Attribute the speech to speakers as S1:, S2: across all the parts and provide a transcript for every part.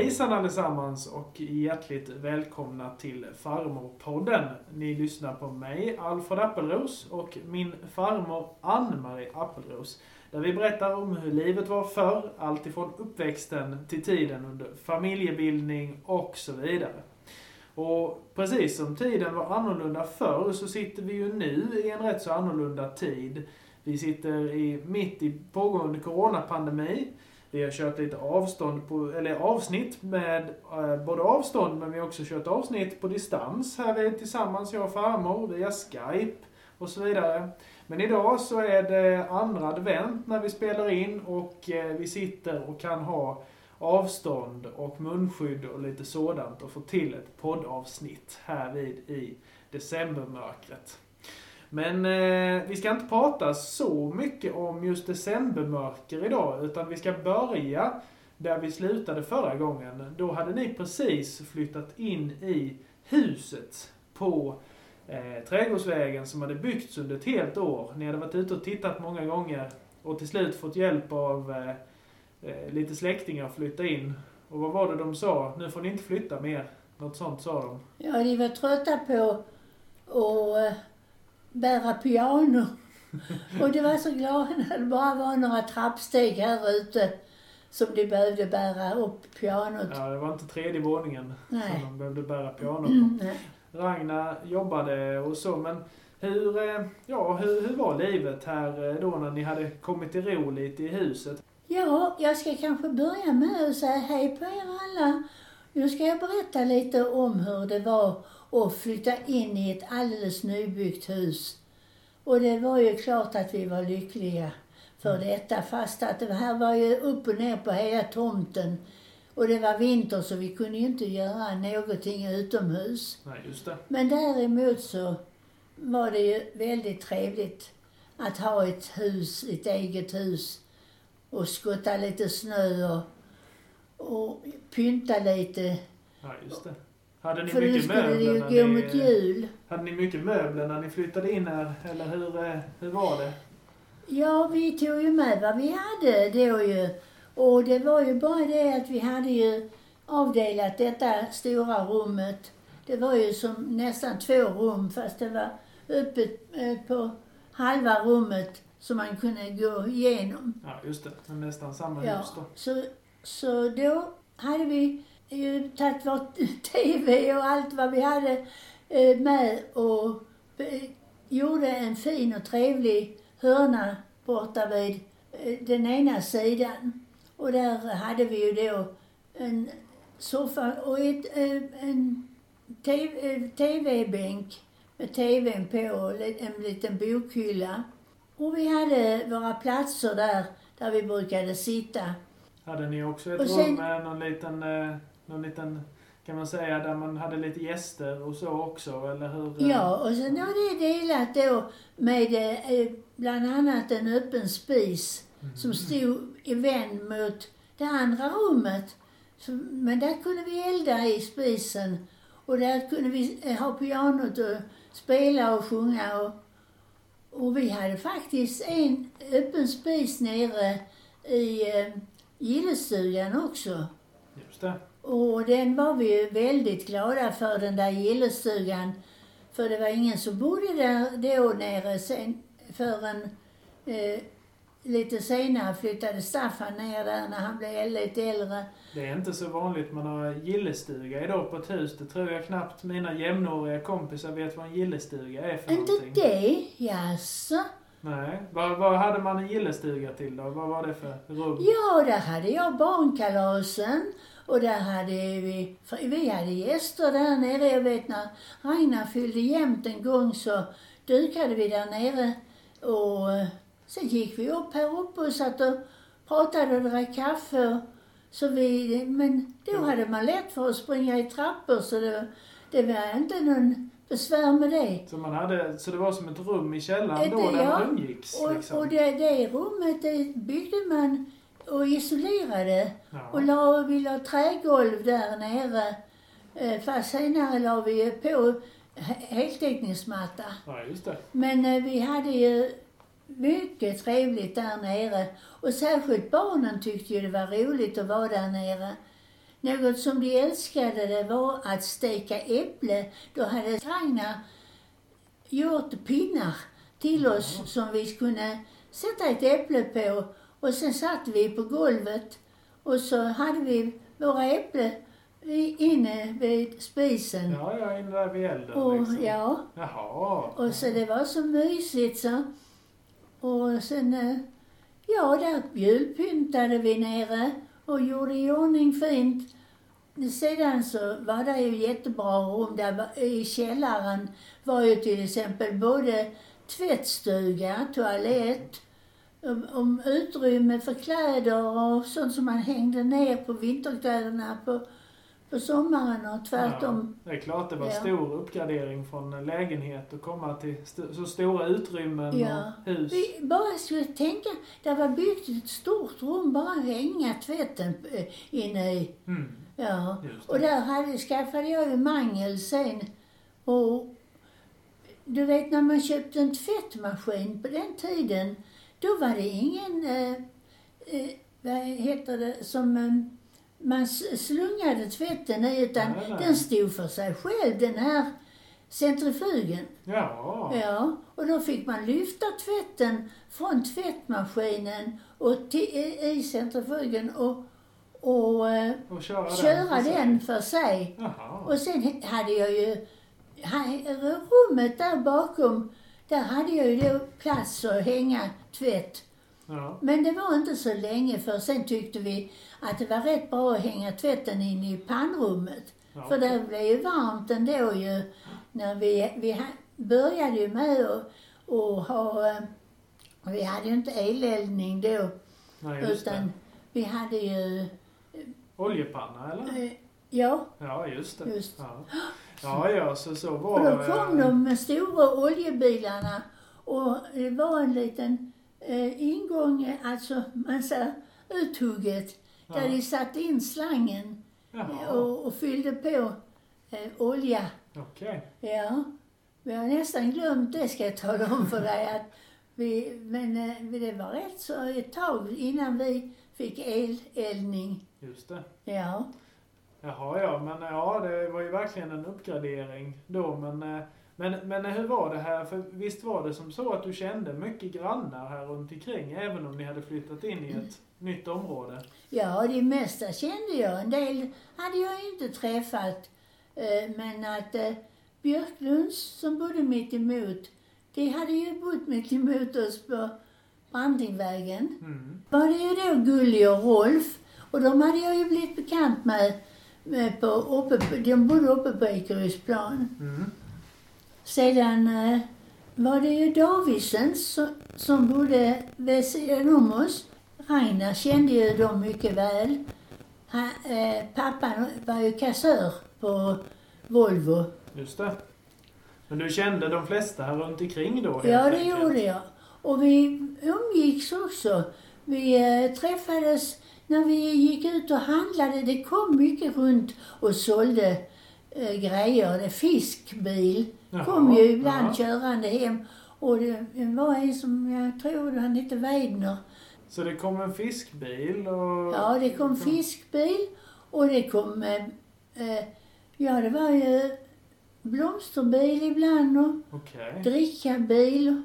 S1: Hejsan allesammans och hjärtligt välkomna till Farmorpodden. Ni lyssnar på mig, Alfred Appelros, och min farmor Ann-Marie Appelros. Där vi berättar om hur livet var förr, alltifrån uppväxten till tiden under familjebildning och så vidare. Och precis som tiden var annorlunda förr så sitter vi ju nu i en rätt så annorlunda tid. Vi sitter i, mitt i pågående coronapandemi. Vi har kört lite avstånd på, eller avsnitt med eh, både avstånd men vi har också kört avsnitt på distans här vi tillsammans, jag och farmor, via Skype och så vidare. Men idag så är det andra advent när vi spelar in och eh, vi sitter och kan ha avstånd och munskydd och lite sådant och få till ett poddavsnitt här vid i decembermörkret. Men eh, vi ska inte prata så mycket om just decembermörker idag, utan vi ska börja där vi slutade förra gången. Då hade ni precis flyttat in i huset på eh, Trädgårdsvägen som hade byggts under ett helt år. Ni hade varit ute och tittat många gånger och till slut fått hjälp av eh, eh lite släktingar att flytta in. Och vad var det de sa? Nu får ni inte flytta mer. Något sånt sa de.
S2: Ja, de var trötta på att eh, bära piano. Och det var så glada när det bara var några trappsteg här ute som de behövde bära upp pianot.
S1: Ja, det var inte tredje våningen
S2: Nej.
S1: som de behövde bära pianot på.
S2: Mm, nej.
S1: Ragnar jobbade och så, men hur, eh, ja, hur, hur var livet här eh, då när ni hade kommit till ro lite i huset?
S2: Ja, jag ska kanske börja med att säga hej på er alla. Nu ska jag berätta lite om hur det var att flytta in i ett alldeles nybyggt hus. Och det var ju klart att vi var lyckliga för detta, fast att det här var ju upp och ner på hela tomten. Och det var vinter så vi kunde ju inte göra någonting utomhus.
S1: Nej, just det.
S2: Men däremot så var det ju väldigt trevligt att ha ett hus, ett eget hus och skotta lite snö och, och pynta lite.
S1: Ja, just det. Hade ni
S2: För nu
S1: mycket
S2: skulle det ju gå
S1: när
S2: mot
S1: ni,
S2: jul.
S1: Hade ni mycket möbler när ni flyttade in här? Eller hur, eh, hur var det?
S2: Ja, vi tog ju med vad vi hade då ju. Och det var ju bara det att vi hade ju avdelat detta stora rummet. Det var ju som nästan två rum fast det var öppet eh, på halva rummet som man kunde gå igenom.
S1: Ja, just det. Nästan samma
S2: Ja,
S1: hus då.
S2: så, så då hade vi ju tagit vår TV och allt vad vi hade eh, med och eh, gjorde en fin och trevlig hörna borta vid eh, den ena sidan. Och där hade vi ju då en soffa och ett, en TV TV-bänk med TVn på och en liten bokhylla. Och vi hade våra platser där, där vi brukade sitta.
S1: Hade ni också ett
S2: sen-
S1: rum med någon liten, någon liten, kan man säga, där man hade lite gäster och så också, eller hur? eh?
S2: Ja, och sen var det delat då med eh, bland annat en öppen spis som stod i vänd mot det andra rummet. Men där kunde vi elda i spisen och där kunde vi eh, ha pianot och spela och sjunga. Och, och vi hade faktiskt en öppen spis nere i eh, gillestugan också.
S1: Just det.
S2: Och den var vi ju väldigt glada för, den där gillestugan. För det var ingen som bodde där då nere sen, förrän eh, lite senare flyttade Staffan ner där när han blev lite äldre.
S1: Det är inte så vanligt man har gillestuga idag på ett hus. Det tror jag knappt mina jämnåriga kompisar vet vad en gillestuga är för
S2: Inte
S1: någonting.
S2: det? Jaså?
S1: Nej. Vad, vad hade man en gillestuga till då? Vad var det för rum?
S2: Ja, där hade jag barnkalasen och där hade vi, vi hade gäster där nere. Jag vet när Ragnar fyllde jämnt en gång så dukade vi där nere och eh, sen gick vi upp här uppe och satt och pratade och drack kaffe. Och, så vi, men då hade man lätt för att springa i trappor så det, det var inte någon besvär med det.
S1: Så, man hade, så det var som ett rum i källaren
S2: Ett-
S1: då där
S2: ja.
S1: man umgicks?
S2: Och,
S1: liksom.
S2: och det, det rummet det byggde man och isolerade. Och
S1: ja.
S2: la, vi la trägolv där nere. Eh, Fast senare la vi på he- heltäckningsmatta.
S1: ja, just det.
S2: Men eh, vi hade ju mycket trevligt där nere. Och särskilt barnen tyckte ju det var roligt att vara där nere. Något som de älskade det var att steka äpple. Då hade Ragnar gjort pinnar till oss
S1: Ja.
S2: som vi kunde sätta ett äpple på. Och sen satt vi på golvet och så hade vi våra äpplen inne vid spisen.
S1: Ja, ja, inne där vid elden
S2: Och,
S1: liksom.
S2: ja,
S1: Jaha.
S2: och så det var så mysigt så. Och sen, eh, ja, där julpyntade vi nere och gjorde i ordning fint. Sedan så var det ju jättebra rum. Där I källaren var ju till exempel både tvättstuga, toalett, om, utrymme för kläder och sånt som man hängde ner på vinterkläderna på, på sommaren och tvärtom.
S1: Ja, det är klart det var
S2: Ja.
S1: stor uppgradering från en lägenhet och komma till st- så stora utrymmen
S2: Ja.
S1: och hus.
S2: Vi bara skulle tänka, det var byggt ett stort rum bara att hänga tvätten eh, inne i.
S1: Mm,
S2: Ja. Och där hade, skaffade jag ju mangel sen. Och du vet när man köpte en tvättmaskin på den tiden, då var det ingen, eh, eh, vad heter det, som eh, man slungade tvätten i utan
S1: Nej, nej.
S2: den stod för sig själv, den här centrifugen.
S1: Ja.
S2: Ja, och då fick man lyfta tvätten från tvättmaskinen och till, i, centrifugen och, och eh,
S1: Och köra,
S2: köra
S1: den. för sig.
S2: den för sig. Och sen hade jag ju, rummet där bakom, där hade jag ju då plats att hänga tvätt.
S1: Ja.
S2: Men det var inte så länge för sen tyckte vi att det var rätt bra att hänga tvätten in i pannrummet.
S1: Ja.
S2: För det blev ju varmt ändå ju. När vi, vi började ju med att och ha, eh, vi hade ju inte eleldning då.
S1: Nej,
S2: utan
S1: det.
S2: vi hade ju,
S1: Oljepanna eller?
S2: Eh, ja,
S1: Ja, just det.
S2: Just.
S1: Ja. ja, ja, så så var
S2: och då kom
S1: eh,
S2: de med stora oljebilarna och det var en liten eh, ingång, eh, alltså man sa uthugget, där
S1: Ja.
S2: de satte in slangen
S1: Jaha,
S2: och, och fyllde på eh, olja.
S1: okej.
S2: Ja, vi har nästan glömt det ska jag tala om för dig. Att vi, men eh, det var rätt så ett tag innan vi fick eleldning.
S1: Just det.
S2: Ja,
S1: Jaha, ja, men ja, det var ju verkligen en uppgradering då, men eh, men, men hur var det här? För visst var det som så att du kände mycket grannar här runt omkring även om ni hade flyttat in i ett nytt område?
S2: ja det mesta kände jag. En del hade jag inte träffat. Eh, men att eh, Björklunds som bodde mitt emot, de hade ju bott mitt emot oss på Brandingvägen.
S1: Mm.
S2: var det ju då Gulli och Rolf. Och de hade jag ju blivit bekant med på, uppe, de bodde uppe på Ekerydsplan.
S1: Mm.
S2: Sedan eh, var det ju Davidsens som, som bodde vid sidan om oss. Ragnar kände ju dem mycket väl. Han, eh, pappan var ju kassör på Volvo.
S1: Just det. Men du kände de flesta här runt omkring då?
S2: Ja, det
S1: enkelt?
S2: gjorde jag. Och vi umgicks också. Vi eh, träffades när vi gick ut och handlade. Det kom mycket runt och sålde eh, grejer. Det fiskbil
S1: Jaha,
S2: kom ju ibland
S1: ja.
S2: körande hem. Och det, var en som, jag tror han hette Weidner.
S1: Så det kom en fiskbil och...
S2: Ja, det kom fiskbil och det kom, eh, eh, ja det var ju blomsterbil ibland och
S1: Okej.
S2: drickabil.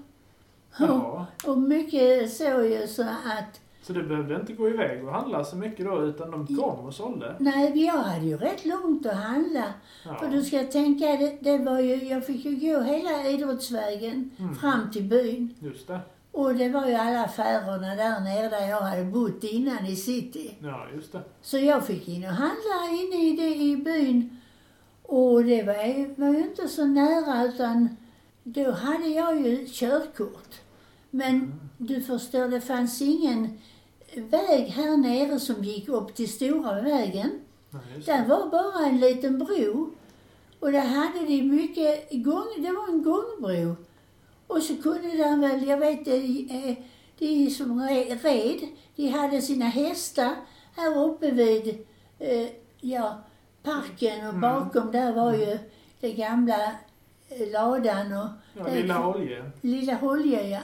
S2: Och, och mycket så ju så att,
S1: Så du behövde inte gå iväg och handla så mycket då, utan de kom och sålde?
S2: nej jag hade ju rätt långt att handla.
S1: Ja.
S2: För du ska tänka, det, det var ju, jag fick ju gå hela idrottsvägen
S1: Mm.
S2: fram till byn.
S1: Just det.
S2: Och det var ju alla affärerna där nere där jag hade bott innan i city.
S1: Ja, just det.
S2: Så jag fick in och handla inne i, det, i byn. Och det var, ju- var ju inte så nära utan då hade jag ju körkort. Men du förstår, det fanns ingen väg här nere som gick upp till stora vägen.
S1: Ja,
S2: Där var bara en liten bro. Och där hade de mycket gång, det var en gångbro. Och så kunde de väl, jag vet de, eh, de som re- red, de hade sina hästar här uppe vid, eh, ja, parken och
S1: Mm.
S2: bakom där var ju den gamla eh, ladan och
S1: Ja, lilla Holje.
S2: Lilla Holje, ja.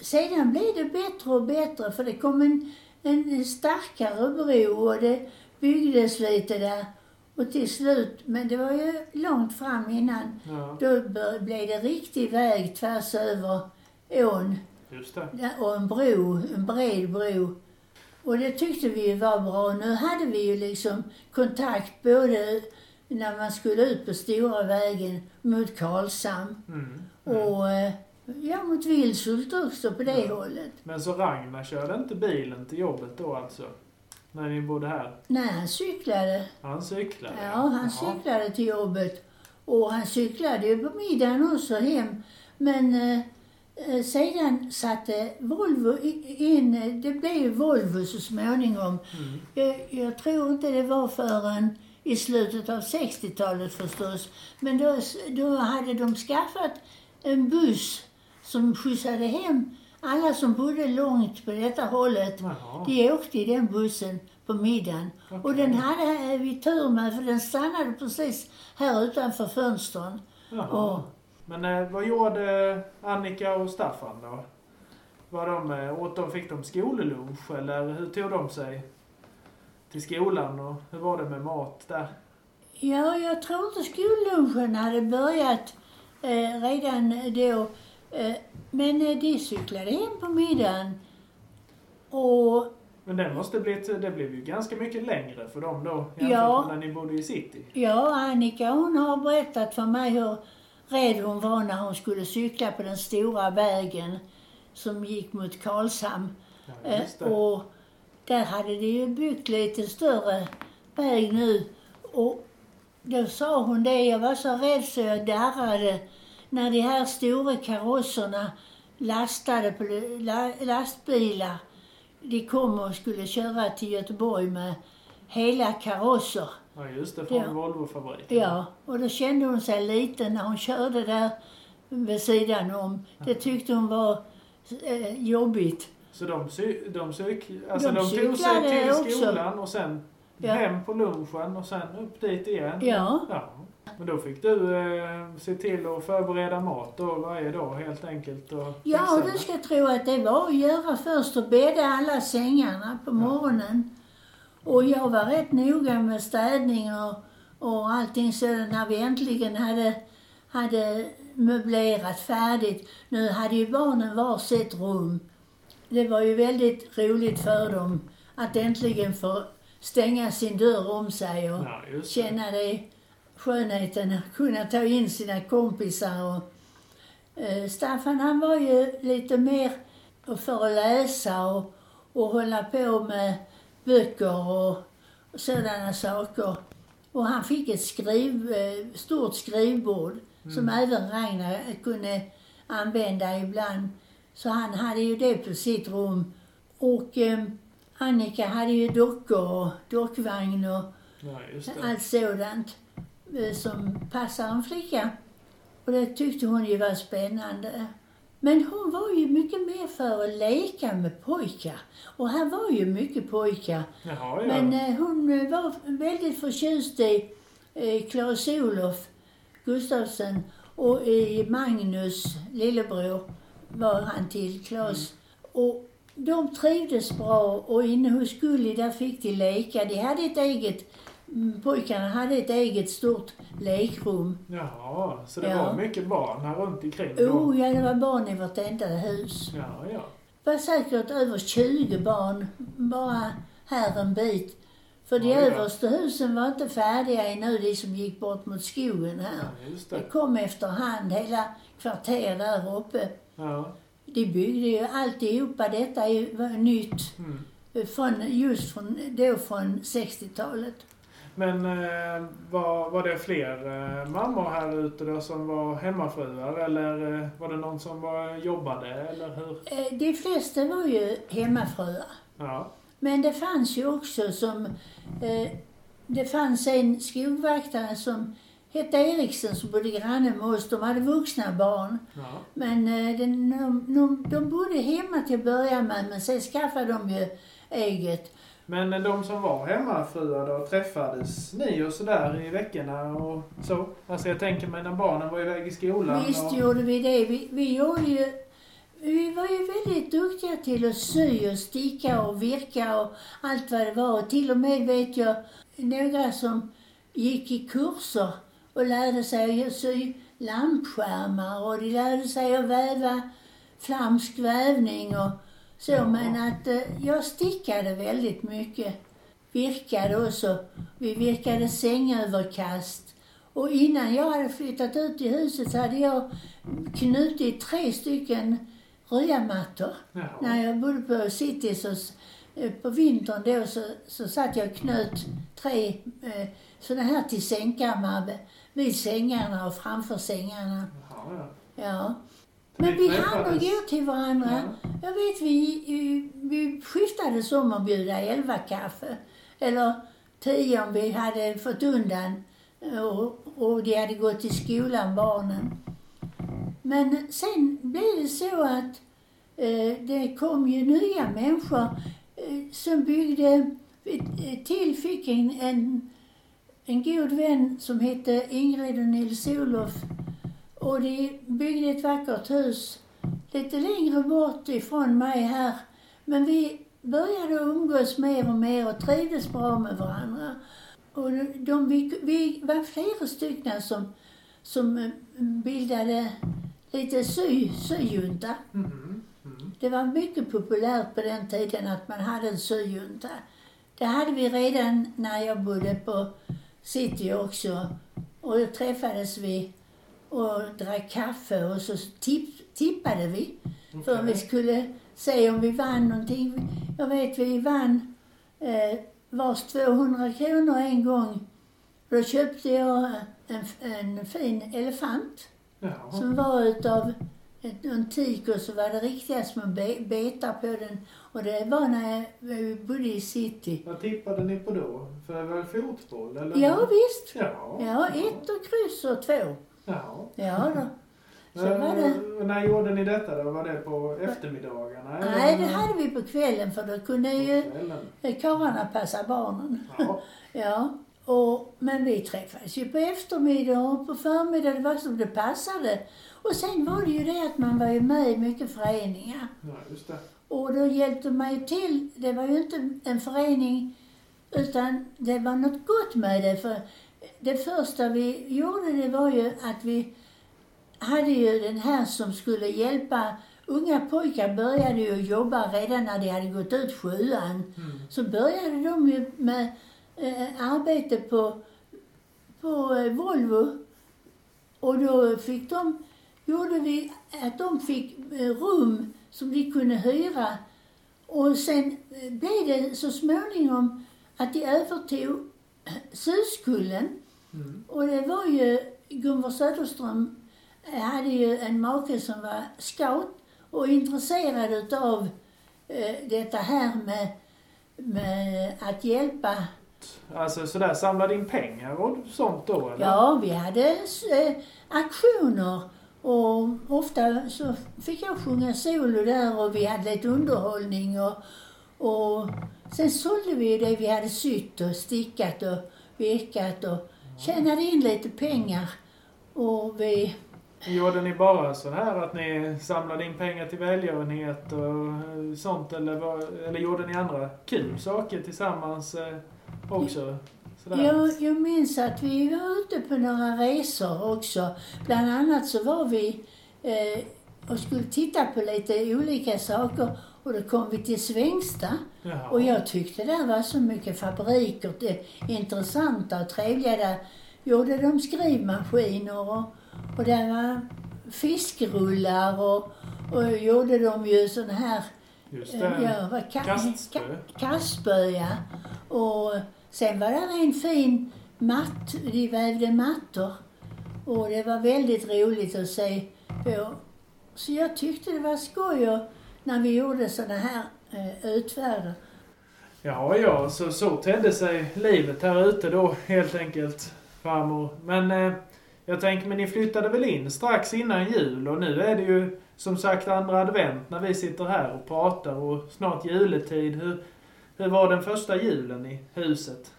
S2: Sedan blev det bättre och bättre för det kom en, en starkare bro och det byggdes lite där. Och till slut, men det var ju långt fram innan,
S1: Ja,
S2: då blev det riktig väg tvärs över ån.
S1: just det.
S2: Och en bro, en bred bro. Och det tyckte vi ju var bra. Nu hade vi ju liksom kontakt både när man skulle ut på stora vägen mot Karlshamn
S1: Mm. Mm.
S2: och eh, ja, mot Vilshult också på det
S1: Ja.
S2: hållet.
S1: Men så Ragnar körde inte bilen till jobbet då alltså? När ni bodde här?
S2: Nej, han cyklade.
S1: Han cyklade?
S2: Ja, han
S1: Jaha.
S2: cyklade till jobbet. Och han cyklade ju på middagen också hem. Men eh, eh, sedan satte Volvo in, det blev ju Volvo så småningom.
S1: Mm.
S2: Jag, jag tror inte det var förrän i slutet av 60-talet förstås. Men då, då hade de skaffat en buss som skjutsade hem alla som bodde långt på detta hållet.
S1: Jaha.
S2: De åkte i den bussen på middagen. Och
S1: Okej.
S2: den hade vi tur med för den stannade precis här utanför fönstren. Och-
S1: Men eh, vad gjorde Annika och Staffan då? Var de, eh, åt de, fick de skollunch eller hur tog de sig till skolan och hur var det med mat där?
S2: Ja, jag tror inte skollunchen hade börjat eh, redan då. Eh, men eh, de cyklade hem på middagen. Och
S1: Men det måste blivit, det blev ju ganska mycket längre för dem då jämfört
S2: Ja.
S1: med när ni bodde i city.
S2: ja, Annika hon har berättat för mig hur rädd hon var när hon skulle cykla på den stora vägen som gick mot Karlshamn.
S1: Ja,
S2: Eh, och där hade de ju byggt lite större väg nu. Och då sa hon det, jag var så rädd så jag darrade när de här stora karosserna lastade på la, lastbilar. De kom och skulle köra till Göteborg med hela karosser.
S1: Ja, just det. Från
S2: Ja.
S1: Volvofabriken.
S2: Ja, och då kände hon sig liten när hon körde där vid sidan om. Det tyckte hon var eh, jobbigt.
S1: Så de, sy, de, cyk, alltså
S2: De
S1: de, tog sig till
S2: också.
S1: skolan och sen
S2: Ja.
S1: hem på lunchen och sen upp dit igen?
S2: Ja.
S1: ja. Men då fick du eh, se till att förbereda mat då varje dag helt enkelt? Och
S2: Ja, och du ska tro att det var att göra först och bädda alla sängarna på morgonen. Och jag var rätt noga med städning och, och allting så när vi äntligen hade, hade möblerat färdigt. Nu hade ju barnen varsitt rum. Det var ju väldigt roligt för dem att äntligen få stänga sin dörr om sig och
S1: Ja,
S2: känna det skönheten kunna ta in sina kompisar. Och, eh, Staffan han var ju lite mer för att läsa och, och hålla på med böcker och, och sådana saker. Och han fick ett skriv, eh, stort skrivbord som även Ragnar kunde använda ibland. Så han hade ju det på sitt rum. Och eh, Annika hade ju dockor och dockvagn och
S1: Ja,
S2: allt sådant som passar en flicka. Och det tyckte hon ju var spännande. Men hon var ju mycket mer för att leka med pojkar. Och här var ju mycket pojkar.
S1: Jaha, ja.
S2: Men eh, hon var väldigt förtjust i eh, Claes-Olof Gustafsson och i Magnus lillebror var han till Claes. Och de trivdes bra och inne hos Gulli där fick de leka. De hade ett eget, mm, pojkarna hade ett eget stort lekrum.
S1: Jaha, så det
S2: Ja.
S1: var mycket barn här runt omkring då?
S2: Oh ja, det var barn i vartenda hus.
S1: Ja, ja.
S2: Det var säkert över 20 barn bara här en bit. För de
S1: Ja,
S2: översta husen var inte färdiga ännu, de som gick bort mot skogen här.
S1: ja
S2: Det
S1: det.
S2: kom efterhand, hela kvarter där uppe.
S1: Ja.
S2: De byggde ju alltihopa, detta var nytt.
S1: Mm.
S2: Från, just från, då från 60-talet.
S1: Men eh, var, var det fler eh, mammor här ute då som var hemmafruar eller eh, var det någon som var, jobbade eller hur?
S2: De flesta var ju hemmafruar.
S1: Ja.
S2: Men det fanns ju också som... Det fanns en skogvaktare som hette Eriksen som bodde granne med oss. De hade vuxna barn.
S1: ja.
S2: Men de, de, de bodde hemma till att börja med, men sen skaffade de ju eget.
S1: Men de som var hemmafruar då, träffades ni och sådär i veckorna och så? Alltså jag tänker mig när barnen var iväg i skolan
S2: Visst
S1: och...
S2: gjorde vi det. Vi, vi gjorde ju... vi var ju väldigt duktiga till att sy och sticka och virka och allt vad det var. Och till och med vet jag några som gick i kurser och lärde sig att sy lampskärmar och de lärde sig att väva flamsk vävning och så.
S1: Ja.
S2: Men att eh, jag stickade väldigt mycket. Virkade också. Vi virkade sängöverkast. Och innan jag hade flyttat ut i huset så hade jag knutit tre stycken ryamattor.
S1: Jaha.
S2: När jag bodde på city så, eh, på vintern då så, så satt jag och knöt tre eh, sådana här till sängkammare vid sängarna och framför sängarna.
S1: Ja.
S2: Ja. Men vi hann gå till varandra.
S1: Ja.
S2: Jag vet, vi, vi- vi skiftades om att bjuda elva kaffe. Eller tio om vi hade fått undan och, och de hade gått till skolan, barnen. Men sen blev det så att eh, det kom ju nya människor eh, som byggde, eh, till fick en, en, en god vän som hette Ingrid och Nils-Olof och de byggde ett vackert hus lite längre bort ifrån mig här. Men vi började umgås mer och mer och trivdes bra med varandra. Och de, vi, vi var flera stycken som, som bildade lite sy, syjunta.
S1: Mhm. Mm.
S2: Det var mycket populärt på den tiden att man hade en syjunta. Det hade vi redan när jag bodde på city också. Och då träffades vi och drack kaffe och så tipp, tippade vi. För
S1: Okej.
S2: vi skulle se om vi vann någonting. Jag vet vi vann eh, vars 200 kronor en gång. Då köpte jag en, en fin elefant
S1: Jaha.
S2: som var utav ett, en tik och så var det riktiga små be, betar på den. Och det var när jag, bodde i city.
S1: Vad tippade ni på då? För det var fotboll eller?
S2: Ja visst.
S1: Ja.
S2: Ja, ett och kryss och två.
S1: Ja.
S2: Ja då. Så var det.
S1: Eh, När gjorde ni detta då? Var det på eftermiddagarna?
S2: Nej, det hade vi på kvällen för då kunde ju
S1: kvällen.
S2: karlarna passa barnen.
S1: Ja.
S2: Ja, och, men vi träffades ju på eftermiddag och på förmiddag, det var som det passade. Och sen var det ju det att man var ju med i mycket föreningar.
S1: ja, just det.
S2: Och då hjälpte man ju till. Det var ju inte en förening, utan det var något gott med det. För det första vi gjorde, det var ju att vi hade ju den här som skulle hjälpa Unga pojkar började ju jobba redan när de hade gått ut sjuan.
S1: Mm.
S2: Så började de ju med eh, arbete på, på eh, Volvo. Och då fick de, gjorde vi att de fick eh, rum som de kunde hyra. Och sen eh, blev det så småningom att de övertog Suskullen.
S1: Mm.
S2: Och det var ju, Gunvor Söderström hade ju en make som var scout och intresserad utav eh, detta här med, med att hjälpa.
S1: Alltså sådär, samlade in pengar och sånt då eller?
S2: Ja, vi hade eh, aktioner och ofta så fick jag sjunga solo där och vi hade lite underhållning och, och sen sålde vi det vi hade sytt och stickat och virkat och tjänade in lite pengar. Och vi
S1: Gjorde ni bara så här att ni samlade in pengar till välgörenhet och eh, sånt eller, var, eller gjorde ni andra kul saker tillsammans eh, också? Sådär.
S2: Jag, jag minns att vi var ute på några resor också. Bland annat så var vi eh, och skulle titta på lite olika saker och då kom vi till Svängsta.
S1: Jaha.
S2: Och jag tyckte där var så mycket fabriker, det, intressanta och trevliga. Där gjorde de skrivmaskiner och, och där var fiskrullar och, och gjorde de ju sån här
S1: Just
S2: Eh,
S1: det.
S2: Ja, ka-
S1: Kastspö.
S2: ka- kastspö, ja. Och sen var det en fin matt, de vävde mattor. Och det var väldigt roligt att se på. Så jag tyckte det var skoj när vi gjorde såna här eh, utfärder.
S1: Ja, ja, så, så tedde sig livet här ute då helt enkelt, farmor. Men eh, jag tänker, men ni flyttade väl in strax innan jul och nu är det ju som sagt andra advent när vi sitter här och pratar och snart juletid. Hur, hur var den första julen i huset?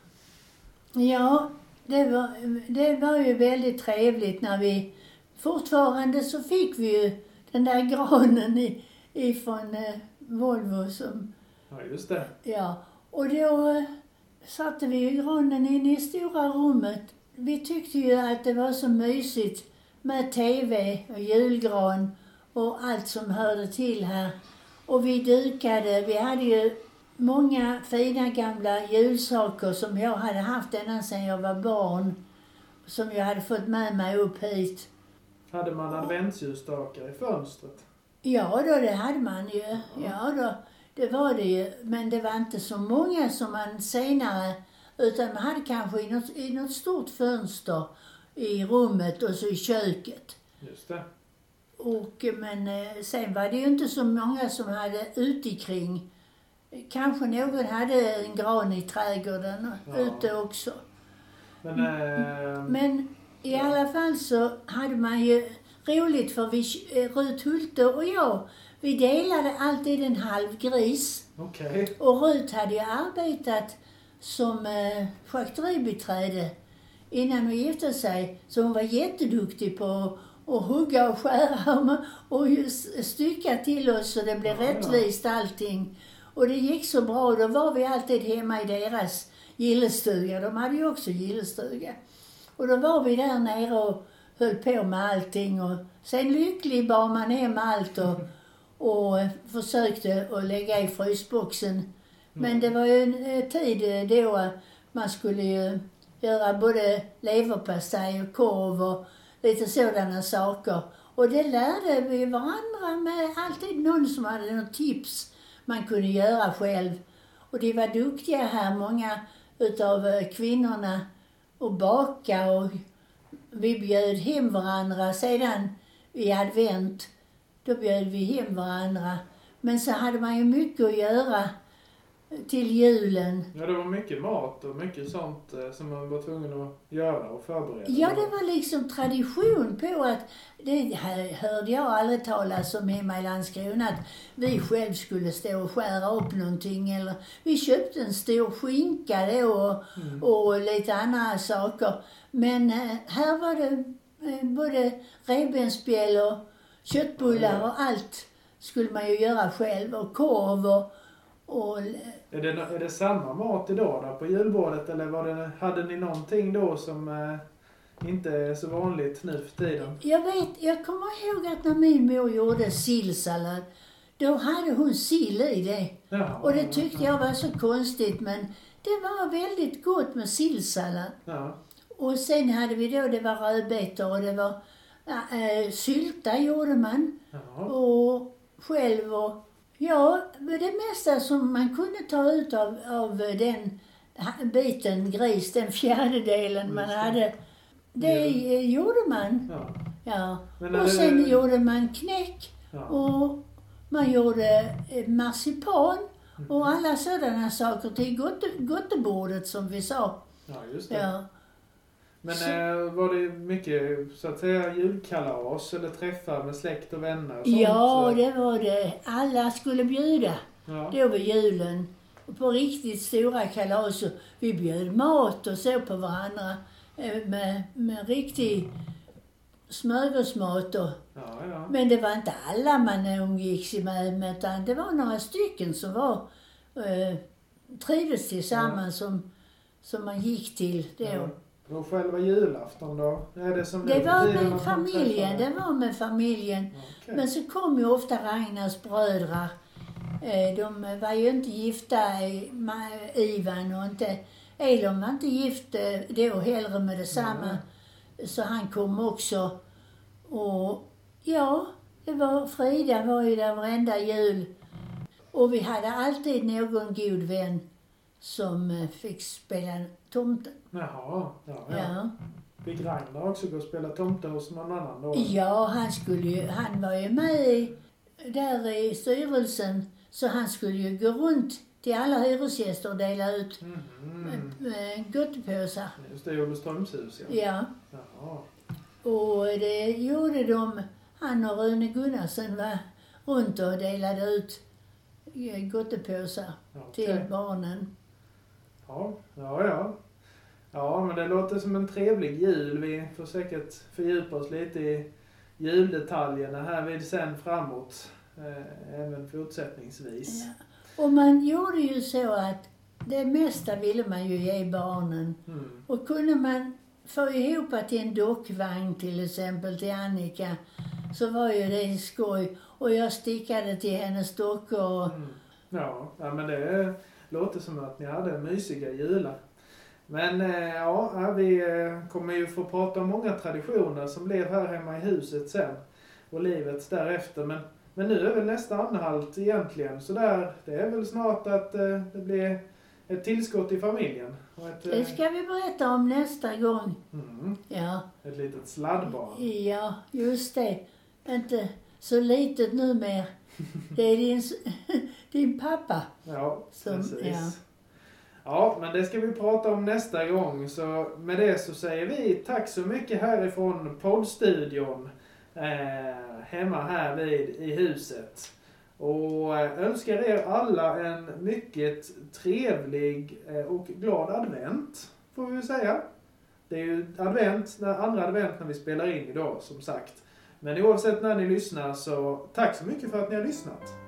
S2: Ja, det var, det var ju väldigt trevligt när vi... Fortfarande så fick vi ju den där granen i, ifrån eh, Volvo som,
S1: Ja, just det.
S2: ja. Och då eh, satte vi ju granen inne i stora rummet. Vi tyckte ju att det var så mysigt med TV och julgran och allt som hörde till här. Och vi dukade, vi hade ju många fina gamla julsaker som jag hade haft ända sedan jag var barn. Som jag hade fått med mig upp hit.
S1: Hade man adventsljusstakar i fönstret?
S2: Ja då, det hade man ju. Ja då, det var det ju. Men det var inte så många som man senare, utan man hade kanske i något, i något stort fönster i rummet och så i köket.
S1: Just det.
S2: Och, men eh, sen var det ju inte så många som hade utikring. Kanske någon hade en gran i trädgården
S1: Ja.
S2: ute också.
S1: Men, eh,
S2: Men i alla fall så hade man ju roligt för vi, eh, Rut Hulte och jag, vi delade alltid en halv gris.
S1: okej.
S2: Och Rut hade ju arbetat som eh, schakteribiträde innan hon gifte sig. Så hon var jätteduktig på att hugga och skära och, stycka till oss så det blev
S1: ja.
S2: rättvist allting. Och det gick så bra. Då var vi alltid hemma i deras gillestuga. De hade ju också gillestuga. Och då var vi där nere och höll på med allting. Och sen lycklig bar man hem allt och, och försökte att lägga i frysboxen. Men det var ju en eh, tid eh, då man skulle ju göra både leverpastej och korv och lite sådana saker. Och det lärde vi varandra med alltid någon som hade något tips man kunde göra själv. Och de var duktiga här, många utav eh, kvinnorna, och baka och vi bjöd hem varandra sedan i advent. Då bjöd vi hem varandra. Men så hade man ju mycket att göra till julen.
S1: Ja, det var mycket mat och mycket sånt eh, som man var tvungen att göra och förbereda.
S2: Ja, det var liksom tradition på att, det här hörde jag aldrig talas om hemma i Landskrona, att vi själv skulle stå och skära upp någonting eller vi köpte en stor skinka då och,
S1: Mm.
S2: och lite andra saker. Men eh, här var det eh, både revbensspjäll och köttbullar och allt skulle man ju göra själv och korv och, och
S1: Är det, är det samma mat idag då på julbordet eller var det, hade ni någonting då som eh, inte är så vanligt nu för tiden?
S2: Jag vet, jag kommer ihåg att när min mor gjorde sillsallad, då hade hon sill i det.
S1: Jaha,
S2: Och det tyckte jag var så konstigt, men det var väldigt gott med sillsallad.
S1: Ja,
S2: Och sen hade vi då, det var rödbetor och det var ja, äh, sylta gjorde man.
S1: ja.
S2: Och själv och, ja, det mesta som man kunde ta ut av, av den ha- biten gris, den fjärdedelen man hade, det eh, gjorde man.
S1: ja.
S2: Ja.
S1: Men
S2: Och sen
S1: det-
S2: gjorde man knäck
S1: ja.
S2: och man gjorde eh, marsipan
S1: Mm.
S2: och alla sådana saker till gotte, gottebordet som vi sa.
S1: ja, just det.
S2: Ja.
S1: Men eh, var det mycket, så att säga, julkalas eller träffar med släkt och vänner och sånt?
S2: ja, det var det. Alla skulle bjuda
S1: ja.
S2: då vid julen. På riktigt stora kalas. Vi bjöd mat och så på varandra eh, med, med riktig smörgåsmat och
S1: Ja, ja.
S2: Men det var inte alla man umgicks med, utan det var några stycken som var, eh, trivdes tillsammans som, som man gick till då.
S1: Och själva julafton då? Är det som
S2: Det var med familjen, det var med familjen.
S1: Okej.
S2: Men så kom ju ofta Ragnars bröder. Eh, de var ju inte gifta, Ivan och inte, Elon var inte gift eh, då heller med detsamma. Så han kom också. Och ja, det var, Frida var ju där varenda jul. Och vi hade alltid någon god vän som eh, fick spela tomten.
S1: Jaha, ja, ja.
S2: Ja.
S1: Fick Ragnar också gå och spela tomte hos någon annan då?
S2: Ja, han skulle ju, han var ju med i, där i styrelsen. Så han skulle ju gå runt till alla hyresgäster och dela ut mm. gottepåsar.
S1: Just det, i Olofströmshus ja.
S2: Ja.
S1: Jaha.
S2: Och det gjorde de, han och Rune Gunnarsson var runt och delade ut eh, gottepåsar
S1: Okej.
S2: till barnen.
S1: Ja, ja, ja. Ja, men det låter som en trevlig jul. Vi får säkert fördjupa oss lite i juldetaljerna här vid sen framåt. eh, även fortsättningsvis.
S2: Ja. Och man gjorde ju så att det mesta ville man ju ge barnen.
S1: Mm.
S2: Och kunde man få ihop till en dockvagn till exempel till Annika så var ju det skoj. Och jag stickade till hennes dockor och
S1: Mm. Ja, ja, men det låter som att ni hade mysiga jular. Men eh, ja, vi eh, kommer ju få prata om många traditioner som blev här hemma i huset sen. Och livet därefter. Men, men nu är väl nästa anhalt egentligen sådär. Det är väl snart att eh, det blir ett tillskott i familjen. Ett,
S2: det ska vi berätta om nästa gång.
S1: mm,
S2: Ja,
S1: ett litet sladdbarn.
S2: ja just det. Inte så litet numera. Det är din, din pappa.
S1: Ja,
S2: Som-
S1: precis.
S2: ja.
S1: Ja, men det ska vi prata om nästa gång. Så med det så säger vi tack så mycket härifrån poddstudion. Eh, hemma här vid i huset. Och eh, önskar er alla en mycket trevlig eh, och glad advent. Får vi säga. Det är ju advent, andra advent när vi spelar in idag som sagt. Men oavsett när ni lyssnar så tack så mycket för att ni har lyssnat.